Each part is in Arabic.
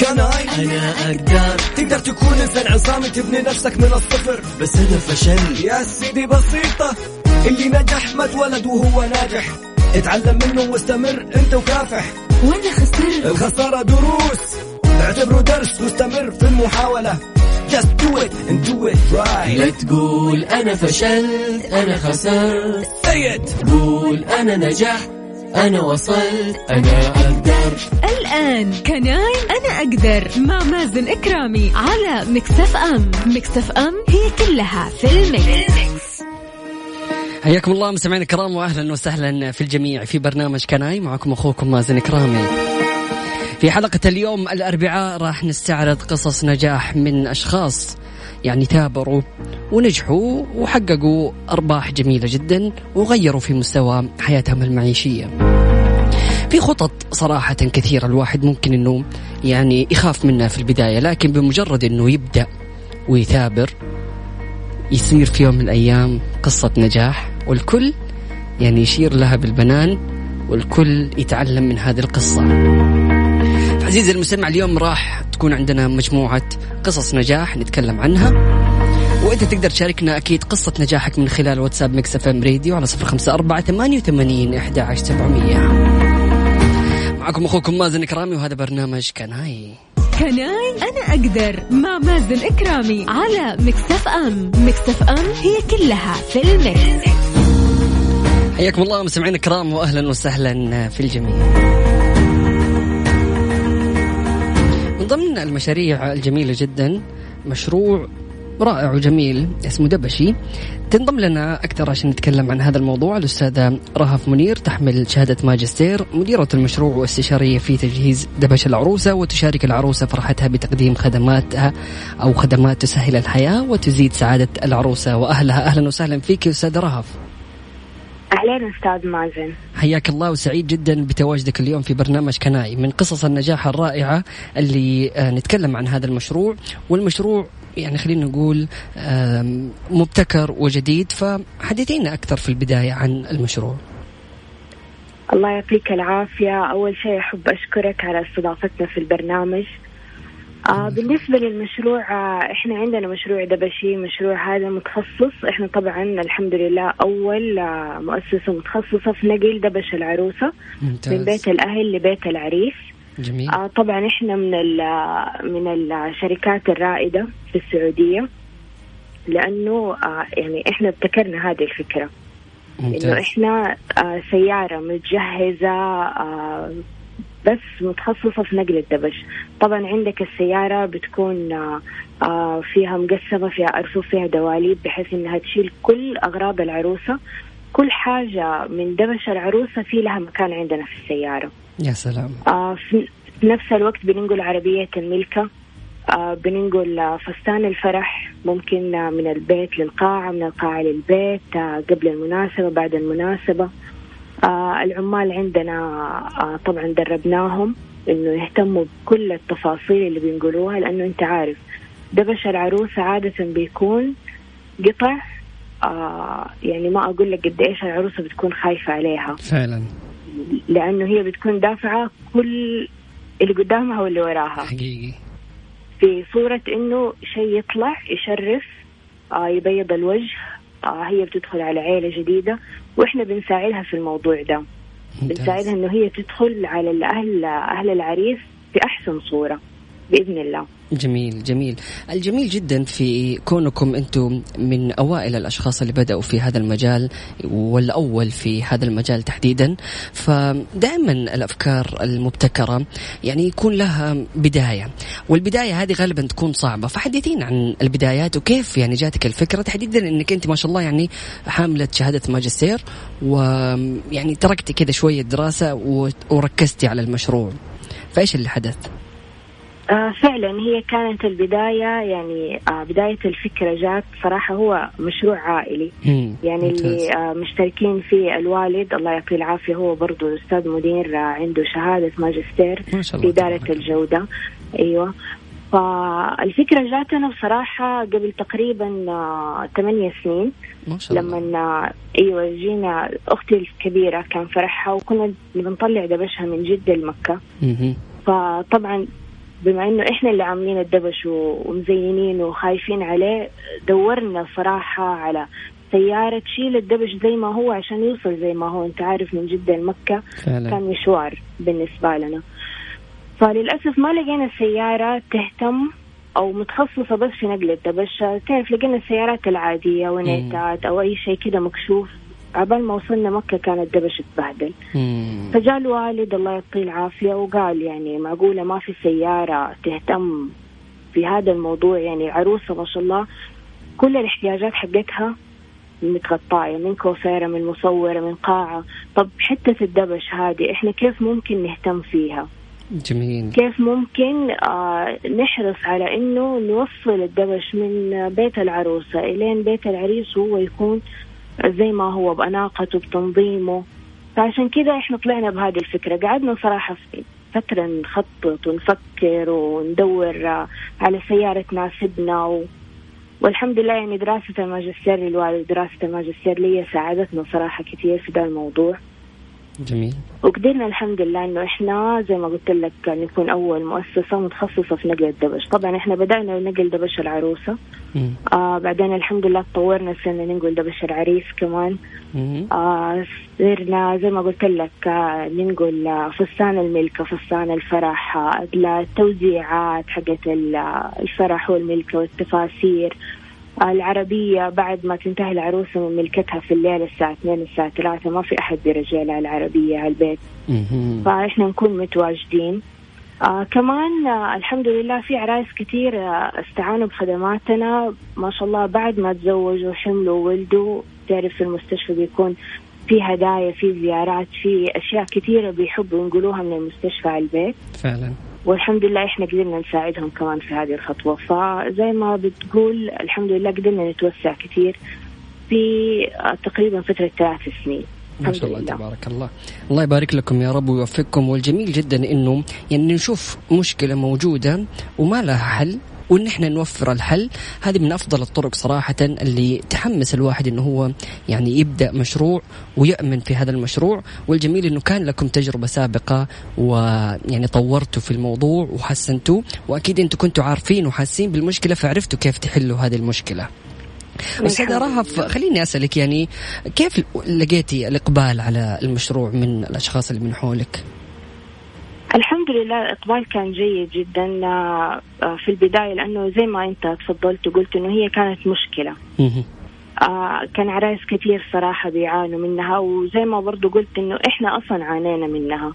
كناي أنا أقدر. تقدر تكون إنسان عصامي تبني نفسك من الصفر. بس أنا فشل. يا سيدي بسيطة اللي نجح ما اتولد وهو ناجح. اتعلم منه واستمر أنت وكافح. وأنا خسرت. الخسارة دروس. اعتبره درس واستمر في المحاولة. Just do it and do it right. لا تقول أنا فشلت أنا خسرت. Say it. قول أنا نجحت. أنا وصلت أنا أقدر الآن Can I أنا أقدر مع مازن كرامي على Mix FM Mix FM هي كلها في ال Mix. حياكم الله مستمعينا الكرام واهلا وسهلا في الجميع في برنامج Can I معكم أخوكم مازن كرامي. في حلقة اليوم الأربعاء راح نستعرض قصص نجاح من أشخاص يعني ثابروا ونجحوا وحققوا أرباح جميلة جدا وغيروا في مستوى حياتهم المعيشية. في خطط صراحة كثيرة الواحد ممكن أنه يعني يخاف منها في البداية لكن بمجرد أنه يبدأ ويثابر يصير في يوم من الأيام قصة نجاح والكل يعني يشير لها بالبنان والكل يتعلم من هذه القصة. عزيزي المستمع اليوم راح تكون عندنا مجموعة قصص نجاح نتكلم عنها. وإنت تقدر تشاركنا أكيد قصة نجاحك من خلال واتساب Mix FM Radio على صفر خمسة أربعة ثمانية وثمانين إحدى عشر سبعمية. معكم أخوكم مازن كرامي وهذا برنامج كناي. كناي؟ أنا أقدر مع مازن إكرامي على Mix FM. Mix FM هي كلها في ال mix. حياكم الله مستمعينا الكرام واهلا وسهلا في الجميع. من ضمن المشاريع الجميلة جدا مشروع رائع وجميل اسمه دبشي تنضم لنا أكثر عشان نتكلم عن هذا الموضوع الأستاذة رهف منير تحمل شهادة ماجستير مديرة المشروع واستشارية في تجهيز دبش العروسة وتشارك العروسة فرحتها بتقديم خدماتها أو خدمات تسهل الحياة وتزيد سعادة العروسة وأهلها أهلا وسهلا فيك أستاذة رهف. أهلين أستاذ مازن. حياك الله وسعيد جدا بتواجدك اليوم في برنامج كناي من قصص النجاح الرائعة اللي آه، نتكلم عن هذا المشروع والمشروع يعني خلينا نقول مبتكر وجديد. فحدثينا أكثر في البداية عن المشروع. الله يعطيك العافية. أول شيء أحب أشكرك على استضافتنا في البرنامج. آه بالنسبة للمشروع آه إحنا عندنا مشروع دبشي مشروع هذا متخصص. إحنا طبعا الحمد لله أول آه مؤسسة متخصصة في نقل دبش العروسة من ممتاز بيت الأهل لبيت العريس. جميل. آه طبعا إحنا من ال- من الشركات الرائدة في السعودية لأنه آه يعني إحنا ابتكرنا هذه الفكرة. إنه ممتاز. إحنا آه سيارة متجهزة آه بس متخصصة في نقل الدبش. طبعا عندك السيارة بتكون آه آه فيها مقسمة فيها ارفف فيها دواليب بحيث إنها تشيل كل أغراض العروسة. كل حاجة من دبش العروسة في لها مكان عندنا في السيارة. يا سلام. آه، في نفس الوقت بننقل عربية الملكة بننقل فستان الفرح ممكن من البيت للقاعة من القاعة للبيت قبل المناسبة بعد المناسبة. العمال عندنا طبعا دربناهم. إنه يهتموا بكل التفاصيل اللي بينقلوها لأنه أنت عارف دبش العروسة عادة بيكون قطع آه يعني ما أقول لك قد إيش العروسة بتكون خايفة عليها. فعلا. لأنه هي بتكون دافعة كل اللي قدامها واللي وراها. حقيقي. في صورة إنه شيء يطلع يشرف آه يبيض الوجه آه هي بتدخل على عيلة جديدة وإحنا بنساعدها في الموضوع ده. بنساعدها إنه هي تدخل على الأهل أهل العريس في احسن صورة بإذن الله. جميل جميل. الجميل جدا في كونكم أنتم من أوائل الأشخاص اللي بدأوا في هذا المجال والأول في هذا المجال تحديدا. فدائما الأفكار المبتكرة يعني يكون لها بداية والبداية هذه غالبا تكون صعبة. فحدثينا عن البدايات وكيف يعني جاتك الفكرة؟ تحديدا إنك أنت ما شاء الله يعني حاملة شهادة ماجستير ويعني تركتي كذا شوية دراسة وركزتي على المشروع. فإيش اللي حدث؟ آه فعلا هي كانت البداية يعني آه بداية الفكرة جات. صراحة هو مشروع عائلي. يعني. اللي آه، مشتركين فيه الوالد الله يعطيه العافية هو برضو أستاذ مدير عنده شهادة ماجستير في إدارة. الجودة. أيوة. فالفكرة جاتنا بصراحة قبل تقريبا ثمانية سنين. ما شاء الله. لما أيوة جينا أختي الكبيرة كان فرحها وكنا بنطلع دبشها من جدة لمكة. مهم. فطبعا بما إنه إحنا اللي عاملين الدبش ومزينينه وخايفين عليه دورنا صراحة على سيارة تشيل الدبش زي ما هو عشان يوصل زي ما هو. أنت عارف من جدة لمكة فعلا. كان مشوار بالنسبة لنا. فللأسف ما لقينا سيارة تهتم أو متخصصة بس في نقل الدبش. تعرف لقينا السيارات العادية ونيتات أو أي شيء كذا مكشوف. عبال ما وصلنا مكة كان الدبش اتبهدل مم. فجاء الوالد الله يعطيه العافية وقال يعني معقولة ما في سيارة تهتم في هذا الموضوع. يعني عروسة ما شاء الله كل الإحتياجات حقتها متغطاية من كوفيرة من مصورة من قاعة. طب حتة الدبش هذه إحنا كيف ممكن نهتم فيها؟ جميل. كيف ممكن آه نحرص على إنه نوصل الدبش من بيت العروسة إلين بيت العريس وهو يكون زي ما هو بأناقته بتنظيمه. فعشان كذا إحنا طلعنا بهذه الفكرة. قعدنا صراحة في فترة نخطط ونفكر وندور على سيارة تناسبنا و... والحمد لله يعني دراسة الماجستير للوالد دراسة الماجستير لي ساعدتنا صراحة كثير في ذا الموضوع. جميل. وقدرنا الحمد لله إنه إحنا زي ما قلت لك نكون أول مؤسسة متخصصة في نقل الدبش، طبعا إحنا بدأنا نقل دبش العروسة. مم. آه بعدين الحمد لله تطورنا صرنا ننقل دبش العريس كمان. مم. آه صرنا زي ما قلت لك آه ننقل آه، فستان الملكة فستان الفرح آه التوزيعات حقت آه، الفرح والملكة والتفاسير. العربية بعد ما تنتهي العروسة من ملكتها في الليل الساعة 2 الساعة 3 ما في أحد بيرجع لها العربية على البيت. مم. فإحنا نكون متواجدين. آه كمان آه الحمد لله في عرايس كثير آه استعانوا بخدماتنا. ما شاء الله بعد ما تزوجوا حملوا وولدوا تعرف في المستشفى بيكون في هدايا في زيارات في أشياء كثيره بيحبوا ينقلوها من المستشفى على البيت. فعلا. والحمد لله إحنا قدرنا نساعدهم كمان في هذه الخطوة. فزي ما بتقول الحمد لله قدرنا نتوسع كثير في آه تقريبا فترة ثلاث سنين. ما شاء الله تبارك الله. الله يبارك لكم يا رب ويوفقكم. والجميل جدا إنه يعني نشوف مشكلة موجودة وما لها حل. وإن إحنا نوفر الحل هذه من أفضل الطرق صراحة اللي تحمس الواحد إنه هو يعني يبدأ مشروع ويامن في هذا المشروع والجميل إنه كان لكم تجربة سابقة ويعني طورتوا في الموضوع وحسنتوا وأكيد أنتم كنتوا عارفين وحاسين بالمشكلة فعرفتوا كيف تحلوا هذه المشكلة أستاذة رهف خليني أسألك يعني كيف لقيتي الإقبال على المشروع من الأشخاص اللي من حولك؟ الحمد لله الإقبال كان جيد جدا آه، آه، في البداية لأنه زي ما أنت تفضلت وقلت إنه هي كانت مشكلة مهم. آه، كان عرايس كثير صراحة بيعانوا منها وزي ما برضو قلت إنه إحنا أصلا عانينا منها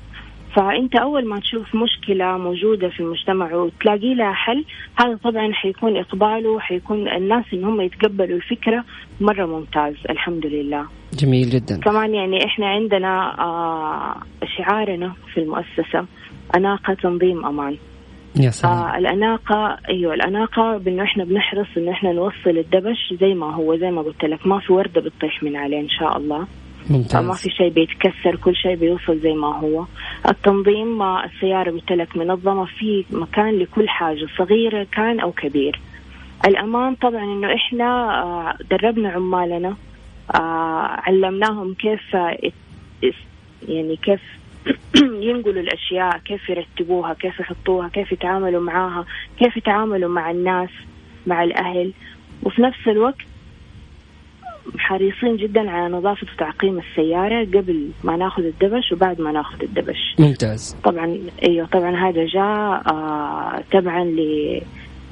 فأنت أول ما تشوف مشكلة موجودة في المجتمع وتلاقي لها حل هذا طبعا حيكون إقباله حيكون الناس إن هم يتقبلوا الفكرة مرة ممتاز الحمد لله. جميل جدا. كمان يعني إحنا عندنا آه شعارنا في المؤسسة أناقة تنظيم أمان. يا سلام. آه الأناقة أيوة الأناقة بأنه إحنا بنحرص إنه إحنا نوصل الدبش زي ما هو زي ما قلت لك ما في وردة بتطيح من عليه إن شاء الله. آه ما ممتاز في شيء بيتكسر كل شيء بيوصل زي ما هو. التنظيم آه السيارة قلت لك منظمة في مكان لكل حاجة صغيرة كان أو كبير. الأمان طبعا إنه إحنا آه دربنا عمالنا آه علمناهم كيف يعني كيف ينقلوا الأشياء كيف يرتبوها كيف يحطوها كيف يتعاملوا معاها كيف يتعاملوا مع الناس مع الأهل. وفي نفس الوقت حريصين جدا على نظافة وتعقيم السيارة قبل ما ناخذ الدبش وبعد ما ناخذ الدبش. ممتاز. طبعا إيوه طبعا هذا جاء آه تبعا ل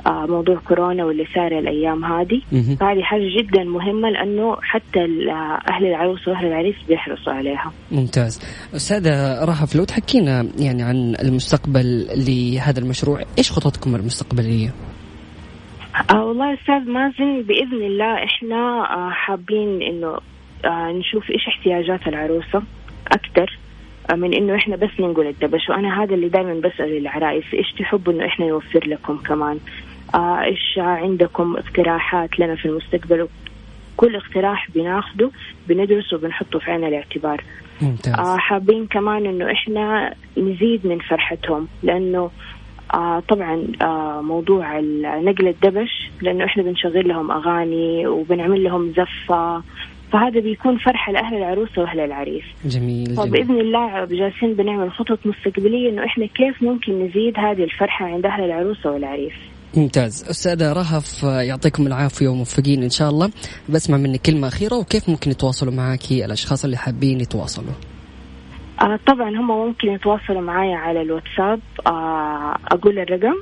آه موضوع كورونا واللي صار الأيام هذه. فهذه حاجة جدا مهمة لأنه حتى آه، أهل العروس وأهل العريس بيحرصوا عليها. ممتاز. أستاذة رهف لو تحكينا يعني عن المستقبل لهذا المشروع إيش خططكم المستقبلية؟ آه والله أستاذ مازن بإذن الله إحنا آه حابين إنه آه نشوف إيش احتياجات العروسة أكثر آه من إنه إحنا بس ننقل الدبش. وأنا هذا اللي دائما بسأل العرايس إيش تحبوا إنه إحنا نوفر لكم كمان؟ آه إيش عندكم اقتراحات لنا في المستقبل؟ كل اقتراح بناخده بندرسه وبنحطه في عين الاعتبار. ممتاز. آه حابين كمان إنه إحنا نزيد من فرحتهم لأنه آه طبعا آه موضوع نقل الدبش لأنه إحنا بنشغل لهم أغاني وبنعمل لهم زفة. فهذا بيكون فرحة لأهل العروسة وأهل العريس. جميل جميل. وبإذن الله جالسين بنعمل خطط مستقبلية إنه إحنا كيف ممكن نزيد هذه الفرحة عند أهل العروسة والعريس ممتاز. أستاذة رهف يعطيكم العافية وموفقين إن شاء الله. بسمع منك كلمة أخيرة وكيف ممكن يتواصلوا معك الأشخاص اللي حابين يتواصلوا؟ آه طبعا هم ممكن يتواصلوا معي على الواتساب آه أقول الرقم.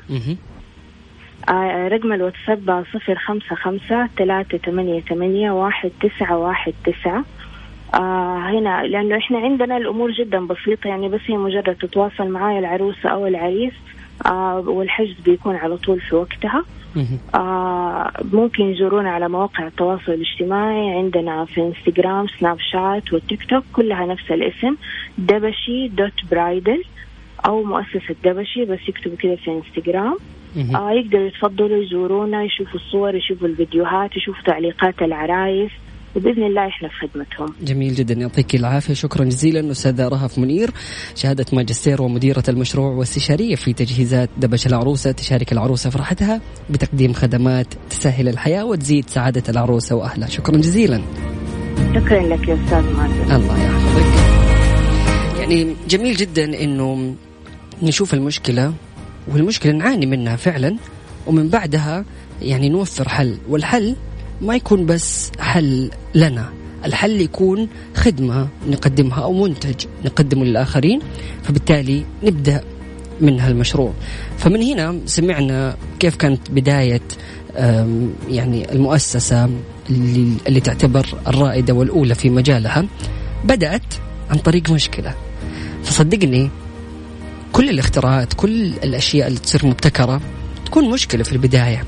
آه رقم الواتساب صفر خمسة خمسة ثلاثة ثمانية ثمانية واحد تسعة واحد تسعة آه هنا لأنه إحنا عندنا الأمور جدا بسيطة يعني بس هي مجرد تتواصل معايا العروسة أو العريس آه والحجز بيكون على طول في وقتها مهم. آه ممكن يزورونا على مواقع التواصل الاجتماعي عندنا في انستغرام سناب شات والتيك توك كلها نفس الاسم دبشي دوت برايدل أو مؤسسة دبشي بس يكتبوا كده في انستغرام. آه يقدروا يتفضلوا يزورونا يشوفوا الصور يشوفوا الفيديوهات يشوفوا تعليقات العرايس. وباذن الله إحنا في خدمتهم. جميل جدا. يعطيك العافية. شكرا جزيلا أستاذة رهف منير شهادة ماجستير ومديرة المشروع واستشارية في تجهيزات دبش العروسة تشارك العروسة فرحتها بتقديم خدمات تسهل الحياة وتزيد سعادة العروسة وأهلها. شكرا جزيلا. شكرا لك يا أستاذ مازن الله يحفظك. يعني جميل جدا إنه نشوف المشكلة والمشكلة نعاني منها فعلا ومن بعدها يعني نوفر حل. والحل ما يكون بس حل لنا. الحل يكون خدمة نقدمها أو منتج نقدمه للآخرين فبالتالي نبدأ من هالمشروع. فمن هنا سمعنا كيف كانت بداية أم، يعني المؤسسة اللي, اللي تعتبر الرائدة والأولى في مجالها بدأت عن طريق مشكلة. فصدقني كل الاختراعات كل الأشياء اللي تصير مبتكرة تكون مشكلة في البداية.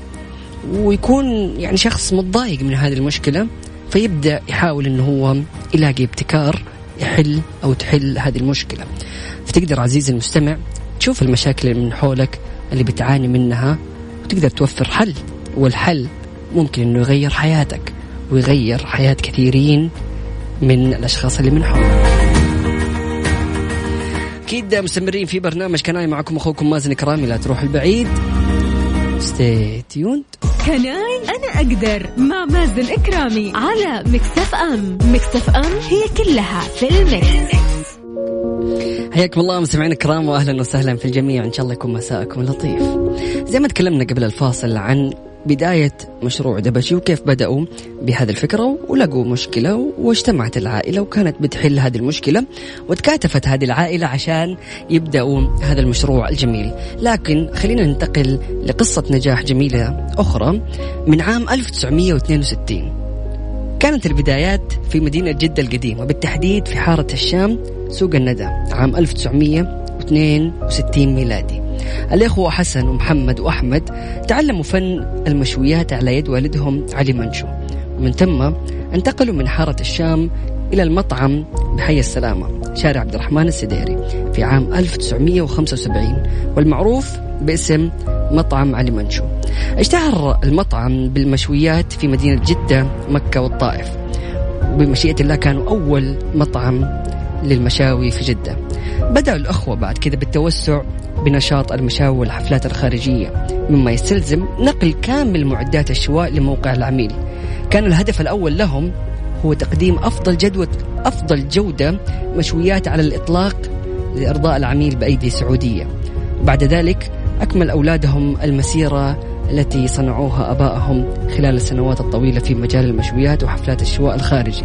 ويكون يعني شخص متضايق من هذه المشكلة فيبدأ يحاول إنه هو يلاقي ابتكار يحل أو تحل هذه المشكلة. فتقدر عزيزي المستمع تشوف المشاكل اللي من حولك اللي بتعاني منها وتقدر توفر حل والحل ممكن إنه يغير حياتك ويغير حياة كثيرين من الأشخاص اللي من حولك. أكيد مستمرين في برنامج Can I معكم أخوكم مازن كرامي لا تروح البعيد. ستي تيوند كناي أنا أقدر مع مازن إكرامي على Mix FM Mix FM هي كلها في ال mix. حياكم الله مستمعينا الكرام واهلا وسهلا في الجميع إن شاء الله يكون مساءكم لطيف. زي ما تكلمنا قبل الفاصل عن بداية مشروع دبشي وكيف بدأوا بهذه الفكرة ولقوا مشكلة واجتمعت العائلة وكانت بتحل هذه المشكلة وتكاتفت هذه العائلة عشان يبدأوا هذا المشروع الجميل. لكن خلينا ننتقل لقصة نجاح جميلة أخرى من عام 1962 كانت البدايات في مدينة جدة القديمة بالتحديد في حارة الشام سوق الندى عام 1962 ميلادي. الإخوة حسن ومحمد وأحمد تعلموا فن المشويات على يد والدهم علي منشو. ومن ثم انتقلوا من حارة الشام إلى المطعم بحي السلامة شارع عبد الرحمن السديري في عام 1975 والمعروف باسم مطعم علي منشو. اشتهر المطعم بالمشويات في مدينة جدة مكة والطائف. وبمشيئة الله كانوا أول مطعم للمشاوي في جدة. بدأ الأخوة بعد كذا بالتوسع بنشاط المشاوي والحفلات الخارجية مما يستلزم نقل كامل معدات الشواء لموقع العميل. كان الهدف الأول لهم هو تقديم أفضل جدوى أفضل جودة مشويات على الإطلاق لإرضاء العميل بأيدي سعودية. وبعد ذلك أكمل أولادهم المسيرة التي صنعوها أبائهم خلال السنوات الطويلة في مجال المشويات وحفلات الشواء الخارجي.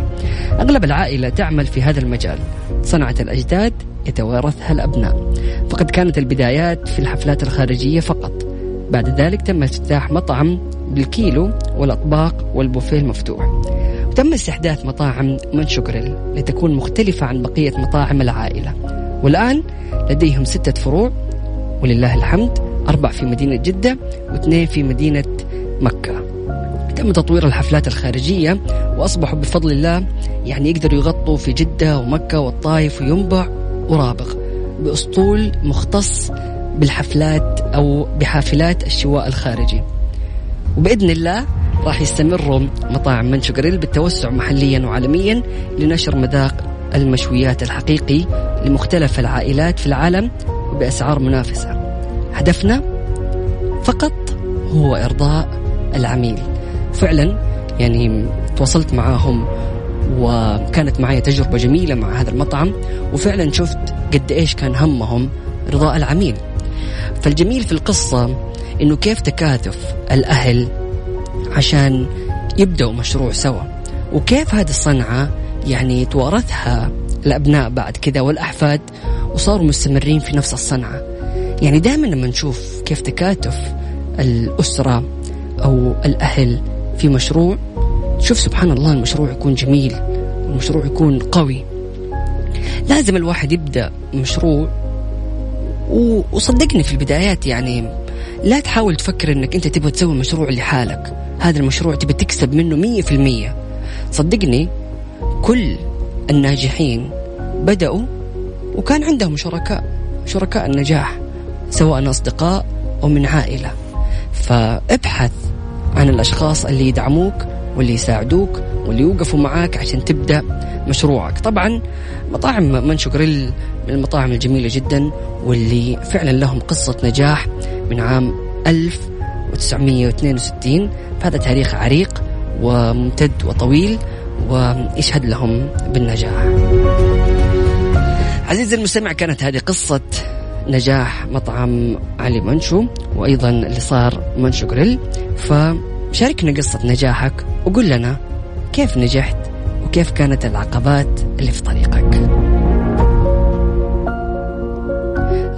أغلب العائلة تعمل في هذا المجال. صنعة الأجداد يتوارثها الأبناء. فقد كانت البدايات في الحفلات الخارجية فقط. بعد ذلك تم افتتاح مطعم بالكيلو والأطباق والبوفيه المفتوح. وتم استحداث مطاعم منشو جريل لتكون مختلفة عن بقية مطاعم العائلة. والآن لديهم ستة فروع ولله الحمد أربع في مدينة جدة واثنين في مدينة مكة. تم تطوير الحفلات الخارجية وأصبحوا بفضل الله يعني يقدروا يغطوا في جدة ومكة والطائف وينبع. ورابغ بأسطول مختص بالحفلات أو بحافلات الشواء الخارجي. وبإذن الله راح يستمروا مطاعم منشو جريل بالتوسع محليا وعالميا لنشر مذاق المشويات الحقيقي لمختلف العائلات في العالم وبأسعار منافسة. هدفنا فقط هو إرضاء العميل. فعلا يعني تواصلت معاهم وكانت معي تجربة جميلة مع هذا المطعم وفعلا شفت قد إيش كان همهم رضاء العميل. فالجميل في القصة إنه كيف تكاثف الأهل عشان يبدأوا مشروع سوا وكيف هذه الصنعة يعني توارثها الأبناء بعد كذا والأحفاد وصاروا مستمرين في نفس الصنعة. يعني دائما لما نشوف كيف تكاتف الأسرة أو الأهل في مشروع شوف سبحان الله المشروع يكون جميل المشروع يكون قوي. لازم الواحد يبدأ مشروع وصدقني في البدايات يعني لا تحاول تفكر إنك أنت تبغى تسوي مشروع لحالك. هذا المشروع تبي تكسب منه مية في المية. صدقني كل الناجحين بدأوا وكان عندهم شركاء شركاء النجاح سواء أصدقاء أو من عائلة. فابحث عن الأشخاص اللي يدعموك واللي يساعدوك واللي يوقفوا معاك عشان تبدأ مشروعك. طبعا مطاعم منشو جريل من المطاعم الجميلة جدا واللي فعلا لهم قصة نجاح من عام 1962 فهذا تاريخ عريق وممتد وطويل ويشهد لهم بالنجاح. عزيزي المستمع كانت هذه قصة نجاح مطعم علي منشو وأيضا اللي صار منشو جريل فشاركنا قصة نجاحك وقول لنا كيف نجحت وكيف كانت العقبات اللي في طريقك.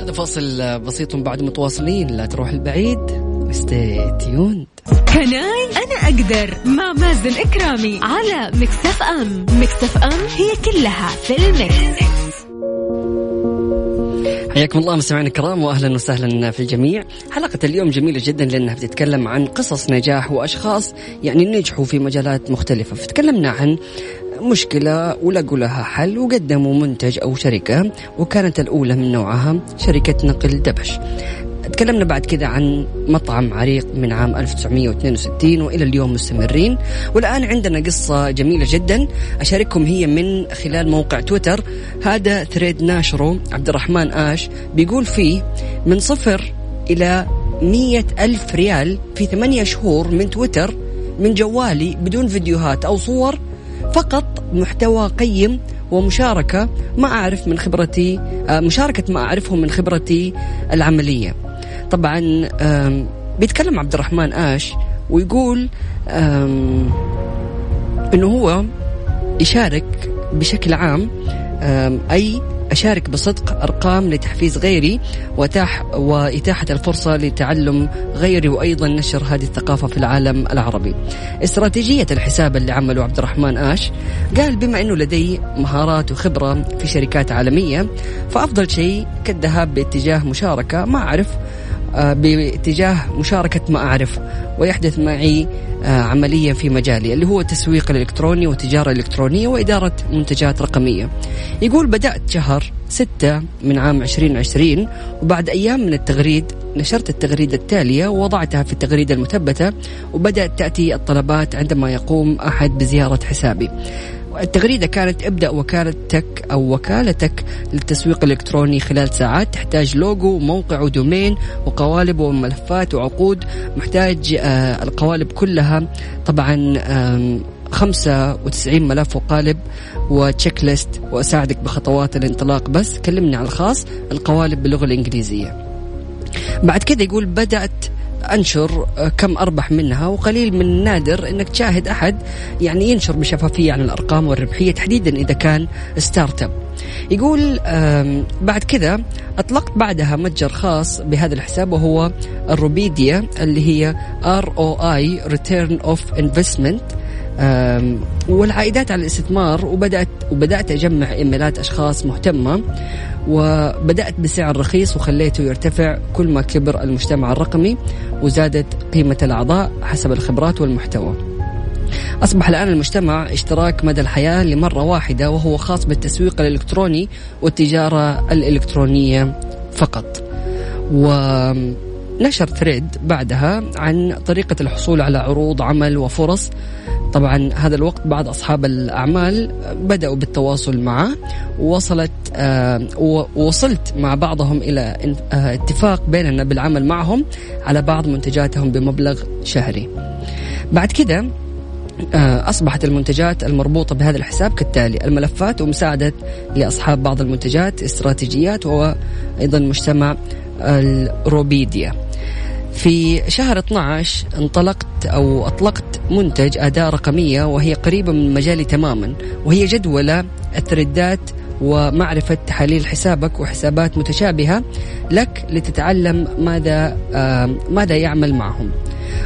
هذا فاصل بسيط بعد متواصلين لا تروح البعيد. Tuned. Can I أنا أقدر مع مازن إكرامي على Mix FM. Mix FM هي كلها في ال mix. حياكم الله مستمعينا الكرام واهلا وسهلا في الجميع. حلقة اليوم جميلة جدا لأنها بتتكلم عن قصص نجاح وأشخاص يعني نجحوا في مجالات مختلفة، فتكلمنا عن مشكلة ولقوا لها حل وقدموا منتج أو شركة وكانت الأولى من نوعها شركة نقل دبش تكلمنا بعد كذا عن مطعم عريق من عام 1962 وإلى اليوم مستمرين. والآن عندنا قصة جميلة جدا أشارككم هي من خلال موقع تويتر. هذا ثريد ناشره عبد الرحمن آش بيقول فيه من صفر إلى مية ألف ريال في ثمانية شهور من تويتر من جوالي بدون فيديوهات أو صور فقط محتوى قيم ومشاركة ما أعرف من خبرتي آه، مشاركة ما أعرفه من خبرتي العملية. طبعا بيتكلم عبد الرحمن آش ويقول إنه هو يشارك بشكل عام أي أشارك بصدق أرقام لتحفيز غيري وإتاح وإتاحة الفرصة لتعلم غيري وأيضا نشر هذه الثقافة في العالم العربي. استراتيجية الحساب اللي عمله عبد الرحمن آش قال بما أنه لدي مهارات وخبرة في شركات عالمية فأفضل شيء كالذهاب باتجاه مشاركة ما أعرف باتجاه مشاركة ما أعرف ويحدث معي آه، عمليا في مجالي اللي هو التسويق الإلكتروني والتجارة الإلكترونية وإدارة منتجات رقمية. يقول بدأت شهر ستة من عام 2020 وبعد أيام من التغريد نشرت التغريدة التالية ووضعتها في التغريدة المثبتة وبدأت تأتي الطلبات عندما يقوم أحد بزيارة حسابي. التغريدة كانت ابدأ وكالتك أو وكالتك للتسويق الإلكتروني خلال ساعات تحتاج لوجو وموقع ودومين وقوالب وملفات وعقود. محتاج آه القوالب كلها طبعا 95 ملف وقالب و checklist وأساعدك بخطوات الانطلاق. بس كلمني على الخاص القوالب باللغة الإنجليزية. بعد كده يقول بدأت أنشر آه، كم أربح منها وقليل من النادر إنك تشاهد أحد يعني ينشر بشفافية عن الأرقام والربحية تحديدا إذا كان startup. يقول بعد كذا أطلقت بعدها متجر خاص بهذا الحساب وهو ال ROIpedia اللي هي ROI return of investment والعائدات على الاستثمار وبدات وبدأت أجمع إيميلات أشخاص مهتمة وبدأت بسعر رخيص وخليته يرتفع كل ما كبر المجتمع الرقمي وزادت قيمة الأعضاء حسب الخبرات والمحتوى. أصبح الآن المجتمع اشتراك مدى الحياة لمرة واحدة وهو خاص بالتسويق الإلكتروني والتجارة الإلكترونية فقط. ونشر ثريد بعدها عن طريقة الحصول على عروض عمل وفرص. طبعا هذا الوقت بعض أصحاب الأعمال بدأوا بالتواصل معه ووصلت آه ووصلت مع بعضهم إلى آه اتفاق بيننا بالعمل معهم على بعض منتجاتهم بمبلغ شهري. بعد كده آه، أصبحت المنتجات المربوطة بهذا الحساب كالتالي الملفات ومساعدة لأصحاب بعض المنتجات استراتيجيات وأيضا مجتمع الروبيديا في شهر 12 انطلقت أو أطلقت منتج أداة رقمية وهي قريبة من مجالي تماما وهي جدولة التردات ومعرفة تحاليل حسابك وحسابات متشابهة لك لتتعلم ماذا آه ماذا يعمل معهم.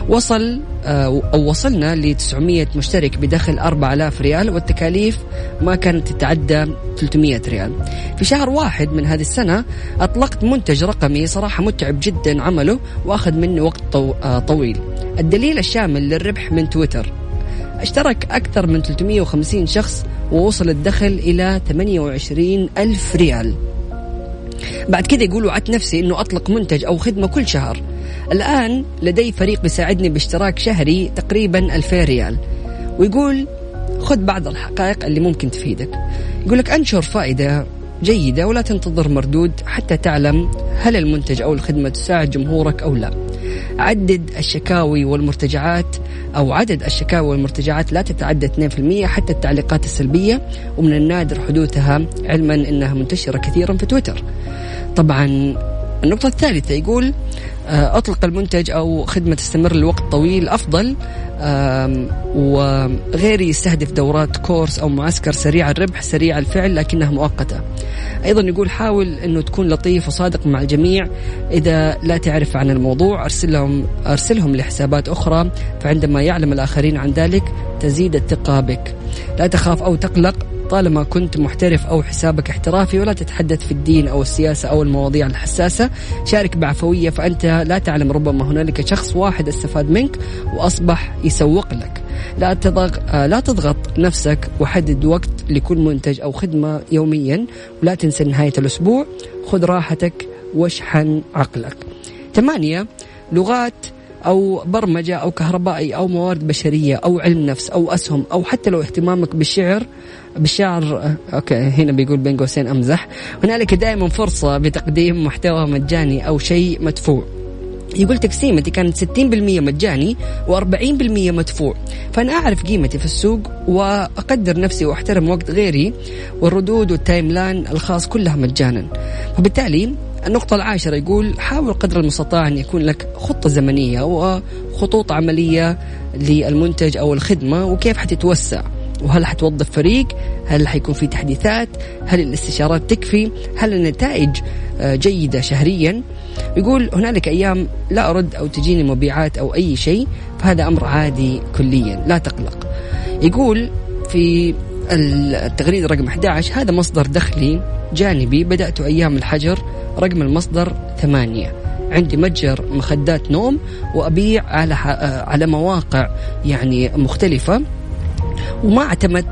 وصل آه، أو وصلنا ل 900 مشترك بدخل 4000 ريال والتكاليف ما كانت تتعدى 300 ريال. في شهر واحد من هذه السنة أطلقت منتج رقمي صراحة متعب جدا عمله وأخذ مني وقت آه، طويل. الدليل الشامل للربح من تويتر. اشترك أكثر من 350 شخص ووصل الدخل إلى 28 ألف ريال. بعد كذا يقول وعدت نفسي أنه أطلق منتج أو خدمة كل شهر. الآن لدي فريق بيساعدني باشتراك شهري تقريبا 2000 ريال. ويقول خذ بعض الحقائق اللي ممكن تفيدك. يقول لك أنشر فائدة جيدة ولا تنتظر مردود حتى تعلم هل المنتج أو الخدمة تساعد جمهورك أو لا. عدد الشكاوي والمرتجعات أو عدد الشكاوي والمرتجعات لا تتعدى 2% حتى التعليقات السلبية ومن النادر حدوثها علما أنها منتشرة كثيرا في تويتر. طبعا النقطة الثالثة يقول آه، أطلق المنتج أو خدمة تستمر لوقت طويل أفضل وغير يستهدف دورات كورس أو معسكر سريع الربح سريع الفعل لكنها مؤقتة. أيضا يقول حاول أنه تكون لطيف وصادق مع الجميع. إذا لا تعرف عن الموضوع أرسلهم أرسلهم لحسابات أخرى فعندما يعلم الآخرين عن ذلك تزيد الثقة بك. لا تخاف أو تقلق طالما كنت محترف أو حسابك احترافي ولا تتحدث في الدين أو السياسة أو المواضيع الحساسة شارك بعفوية فأنت لا تعلم ربما هنالك شخص واحد استفاد منك وأصبح يسوق لك لا تضغط لا تضغط نفسك وحدد وقت لكل منتج أو خدمة يوميا ولا تنسى نهاية الأسبوع خذ راحتك واشحن عقلك. ثمانية لغات أو برمجة أو كهربائي أو موارد بشرية أو علم نفس أو أسهم أو حتى لو اهتمامك بالشعر بالشعر أوكي هنا بيقول بين قوسين أمزح. هنالك دائما فرصة بتقديم محتوى مجاني أو شيء مدفوع. يقول تقسيمتي كانت 60% مجاني و40% مدفوع. فأنا أعرف قيمتي في السوق وأقدر نفسي وأحترم وقت غيري والردود وال timeline الخاص كلها مجانا. وبالتالي النقطة العاشرة يقول حاول قدر المستطاع أن يكون لك خطة زمنية وخطوط عملية للمنتج أو الخدمة وكيف حتتوسع؟ وهل حتوظف فريق؟ هل حيكون في تحديثات؟ هل الاستشارات تكفي؟ هل النتائج آه، جيدة شهريا؟ يقول هنالك أيام لا أرد أو تجيني مبيعات أو أي شيء فهذا أمر عادي كليا لا تقلق. يقول في التغريدة رقم 11 هذا مصدر دخلي جانبي. بدأت أيام الحجر رقم المصدر ثمانية. عندي متجر مخدات نوم وأبيع على على مواقع يعني مختلفة. وما اعتمد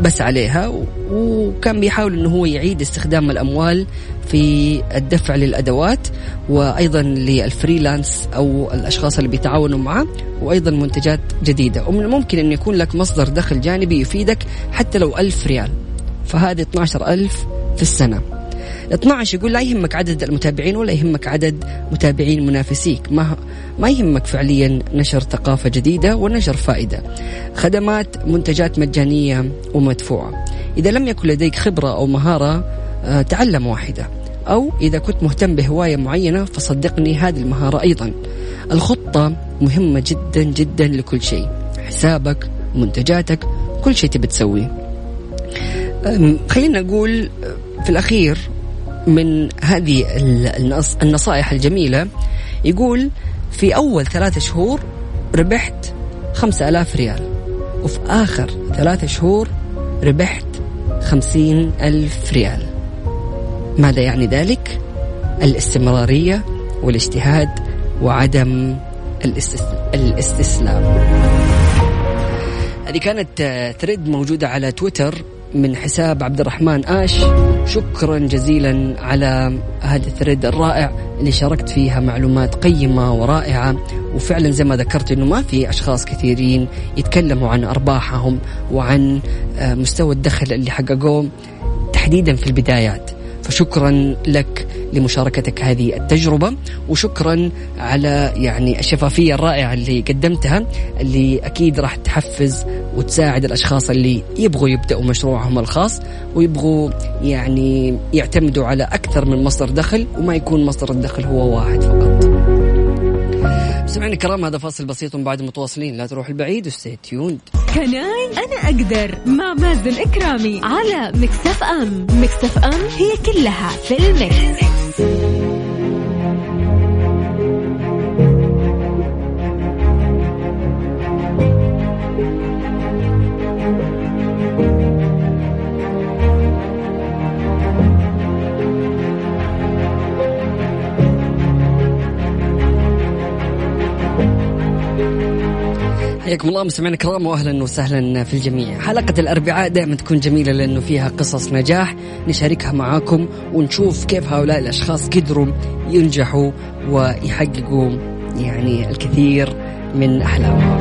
بس عليها. وكان بيحاول إنه هو يعيد استخدام الأموال في الدفع للأدوات وأيضا للفريلانس أو الأشخاص اللي بيتعاونوا معه وأيضا منتجات جديدة. ومن الممكن إنه يكون لك مصدر دخل جانبي يفيدك حتى لو ألف ريال. فهذه 12 ألف في السنة. 12 يقول لا يهمك عدد المتابعين ولا يهمك عدد متابعين منافسيك. ما ما يهمك فعليا نشر ثقافة جديدة ونشر فائدة. خدمات منتجات مجانية ومدفوعة. إذا لم يكن لديك خبرة أو مهارة آه، تعلم واحدة. أو إذا كنت مهتم بهواية معينة فصدقني هذه المهارة أيضا. الخطة مهمة جدا جدا لكل شيء. حسابك منتجاتك كل شيء تبي تسويه. خلينا نقول في الأخير من هذه النصائح الجميلة يقول في أول ثلاثة شهور ربحت خمسة ألاف ريال وفي آخر ثلاثة شهور ربحت خمسين ألف ريال. ماذا يعني ذلك؟ الاستمرارية والاجتهاد وعدم الاستسلام. هذه كانت ثريد موجودة على تويتر. من حساب عبد الرحمن آش. شكرا جزيلا على هذا الثريد الرائع اللي شاركت فيها معلومات قيمة ورائعة. وفعلا زي ما ذكرت إنه ما في أشخاص كثيرين يتكلموا عن أرباحهم وعن آه، مستوى الدخل اللي حققوه تحديدا في البدايات. فشكرا لك لمشاركتك هذه التجربة وشكرا على يعني الشفافية الرائعة اللي قدمتها اللي أكيد راح تحفز وتساعد الأشخاص اللي يبغوا يبدأوا مشروعهم الخاص ويبغوا يعني يعتمدوا على أكثر من مصدر دخل وما يكون مصدر الدخل هو واحد فقط. سمعنا الكرام هذا فاصل بسيط بعد متواصلين. لا تروح البعيد وستي تيوند Can I أنا أقدر مع مازن إكرامي على Mix FM Mix FM هي كلها في ال mix. حياكم الله مستمعينا الكرام واهلا وسهلا في الجميع. حلقة الأربعاء دائما تكون جميلة لأنه فيها قصص نجاح نشاركها معاكم ونشوف كيف هؤلاء الأشخاص قدروا ينجحوا ويحققوا يعني الكثير من أحلامهم.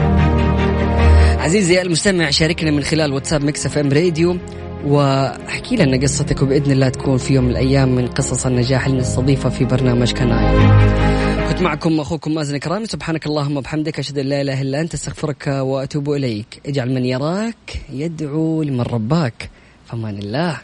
عزيزي المستمع شاركنا من خلال واتساب Mix FM Radio واحكي لنا قصتك وبإذن الله تكون في يوم من الأيام من قصص النجاح اللي نستضيفها في برنامج Can I. معكم أخوكم مازن كرامي. سبحانك اللهم وبحمدك أشهد أن لا إله إلا أنت أستغفرك وأتوب إليك. اجعل من يراك يدعو لمن رباك. فمان الله.